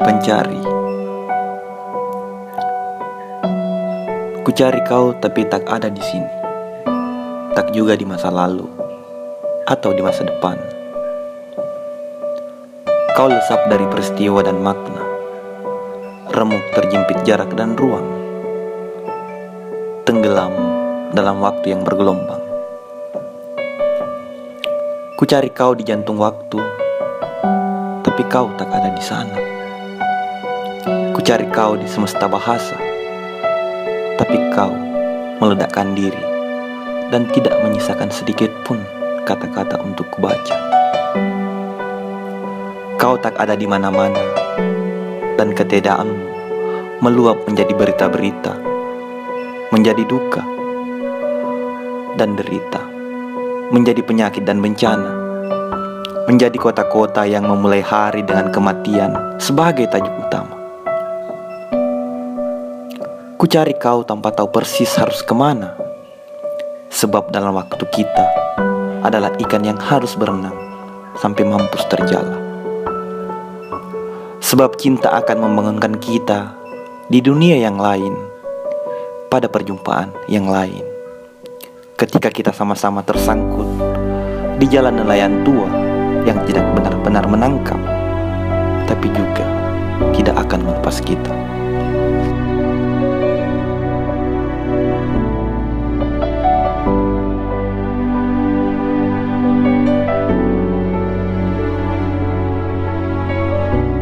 Pencari. Ku cari kau tapi tak ada di sini. Tak juga di masa lalu Atau di masa depan. Kau lesap dari peristiwa dan makna. Remuk terjepit jarak dan ruang. Tenggelam dalam waktu yang bergelombang. Ku cari kau di jantung waktu Tapi kau tak ada di sana Ku cari kau di semesta bahasa. Tapi kau meledakkan diri Dan tidak menyisakan sedikit pun kata-kata untuk kubaca. Kau tak ada di mana-mana Dan ketiadaanmu meluap menjadi berita-berita Menjadi duka Dan derita Menjadi penyakit dan bencana Menjadi kota-kota yang memulai hari dengan kematian Sebagai tajuk utama Ku cari kau tanpa tahu persis harus ke mana. Sebab dalam waktu kita Adalah ikan yang harus berenang Sampai mampus terjala. Sebab cinta akan membangunkan kita Di dunia yang lain Pada perjumpaan yang lain. Ketika kita sama-sama tersangkut Di jalan nelayan tua Yang tidak benar-benar menangkap Tapi juga tidak akan melepas kita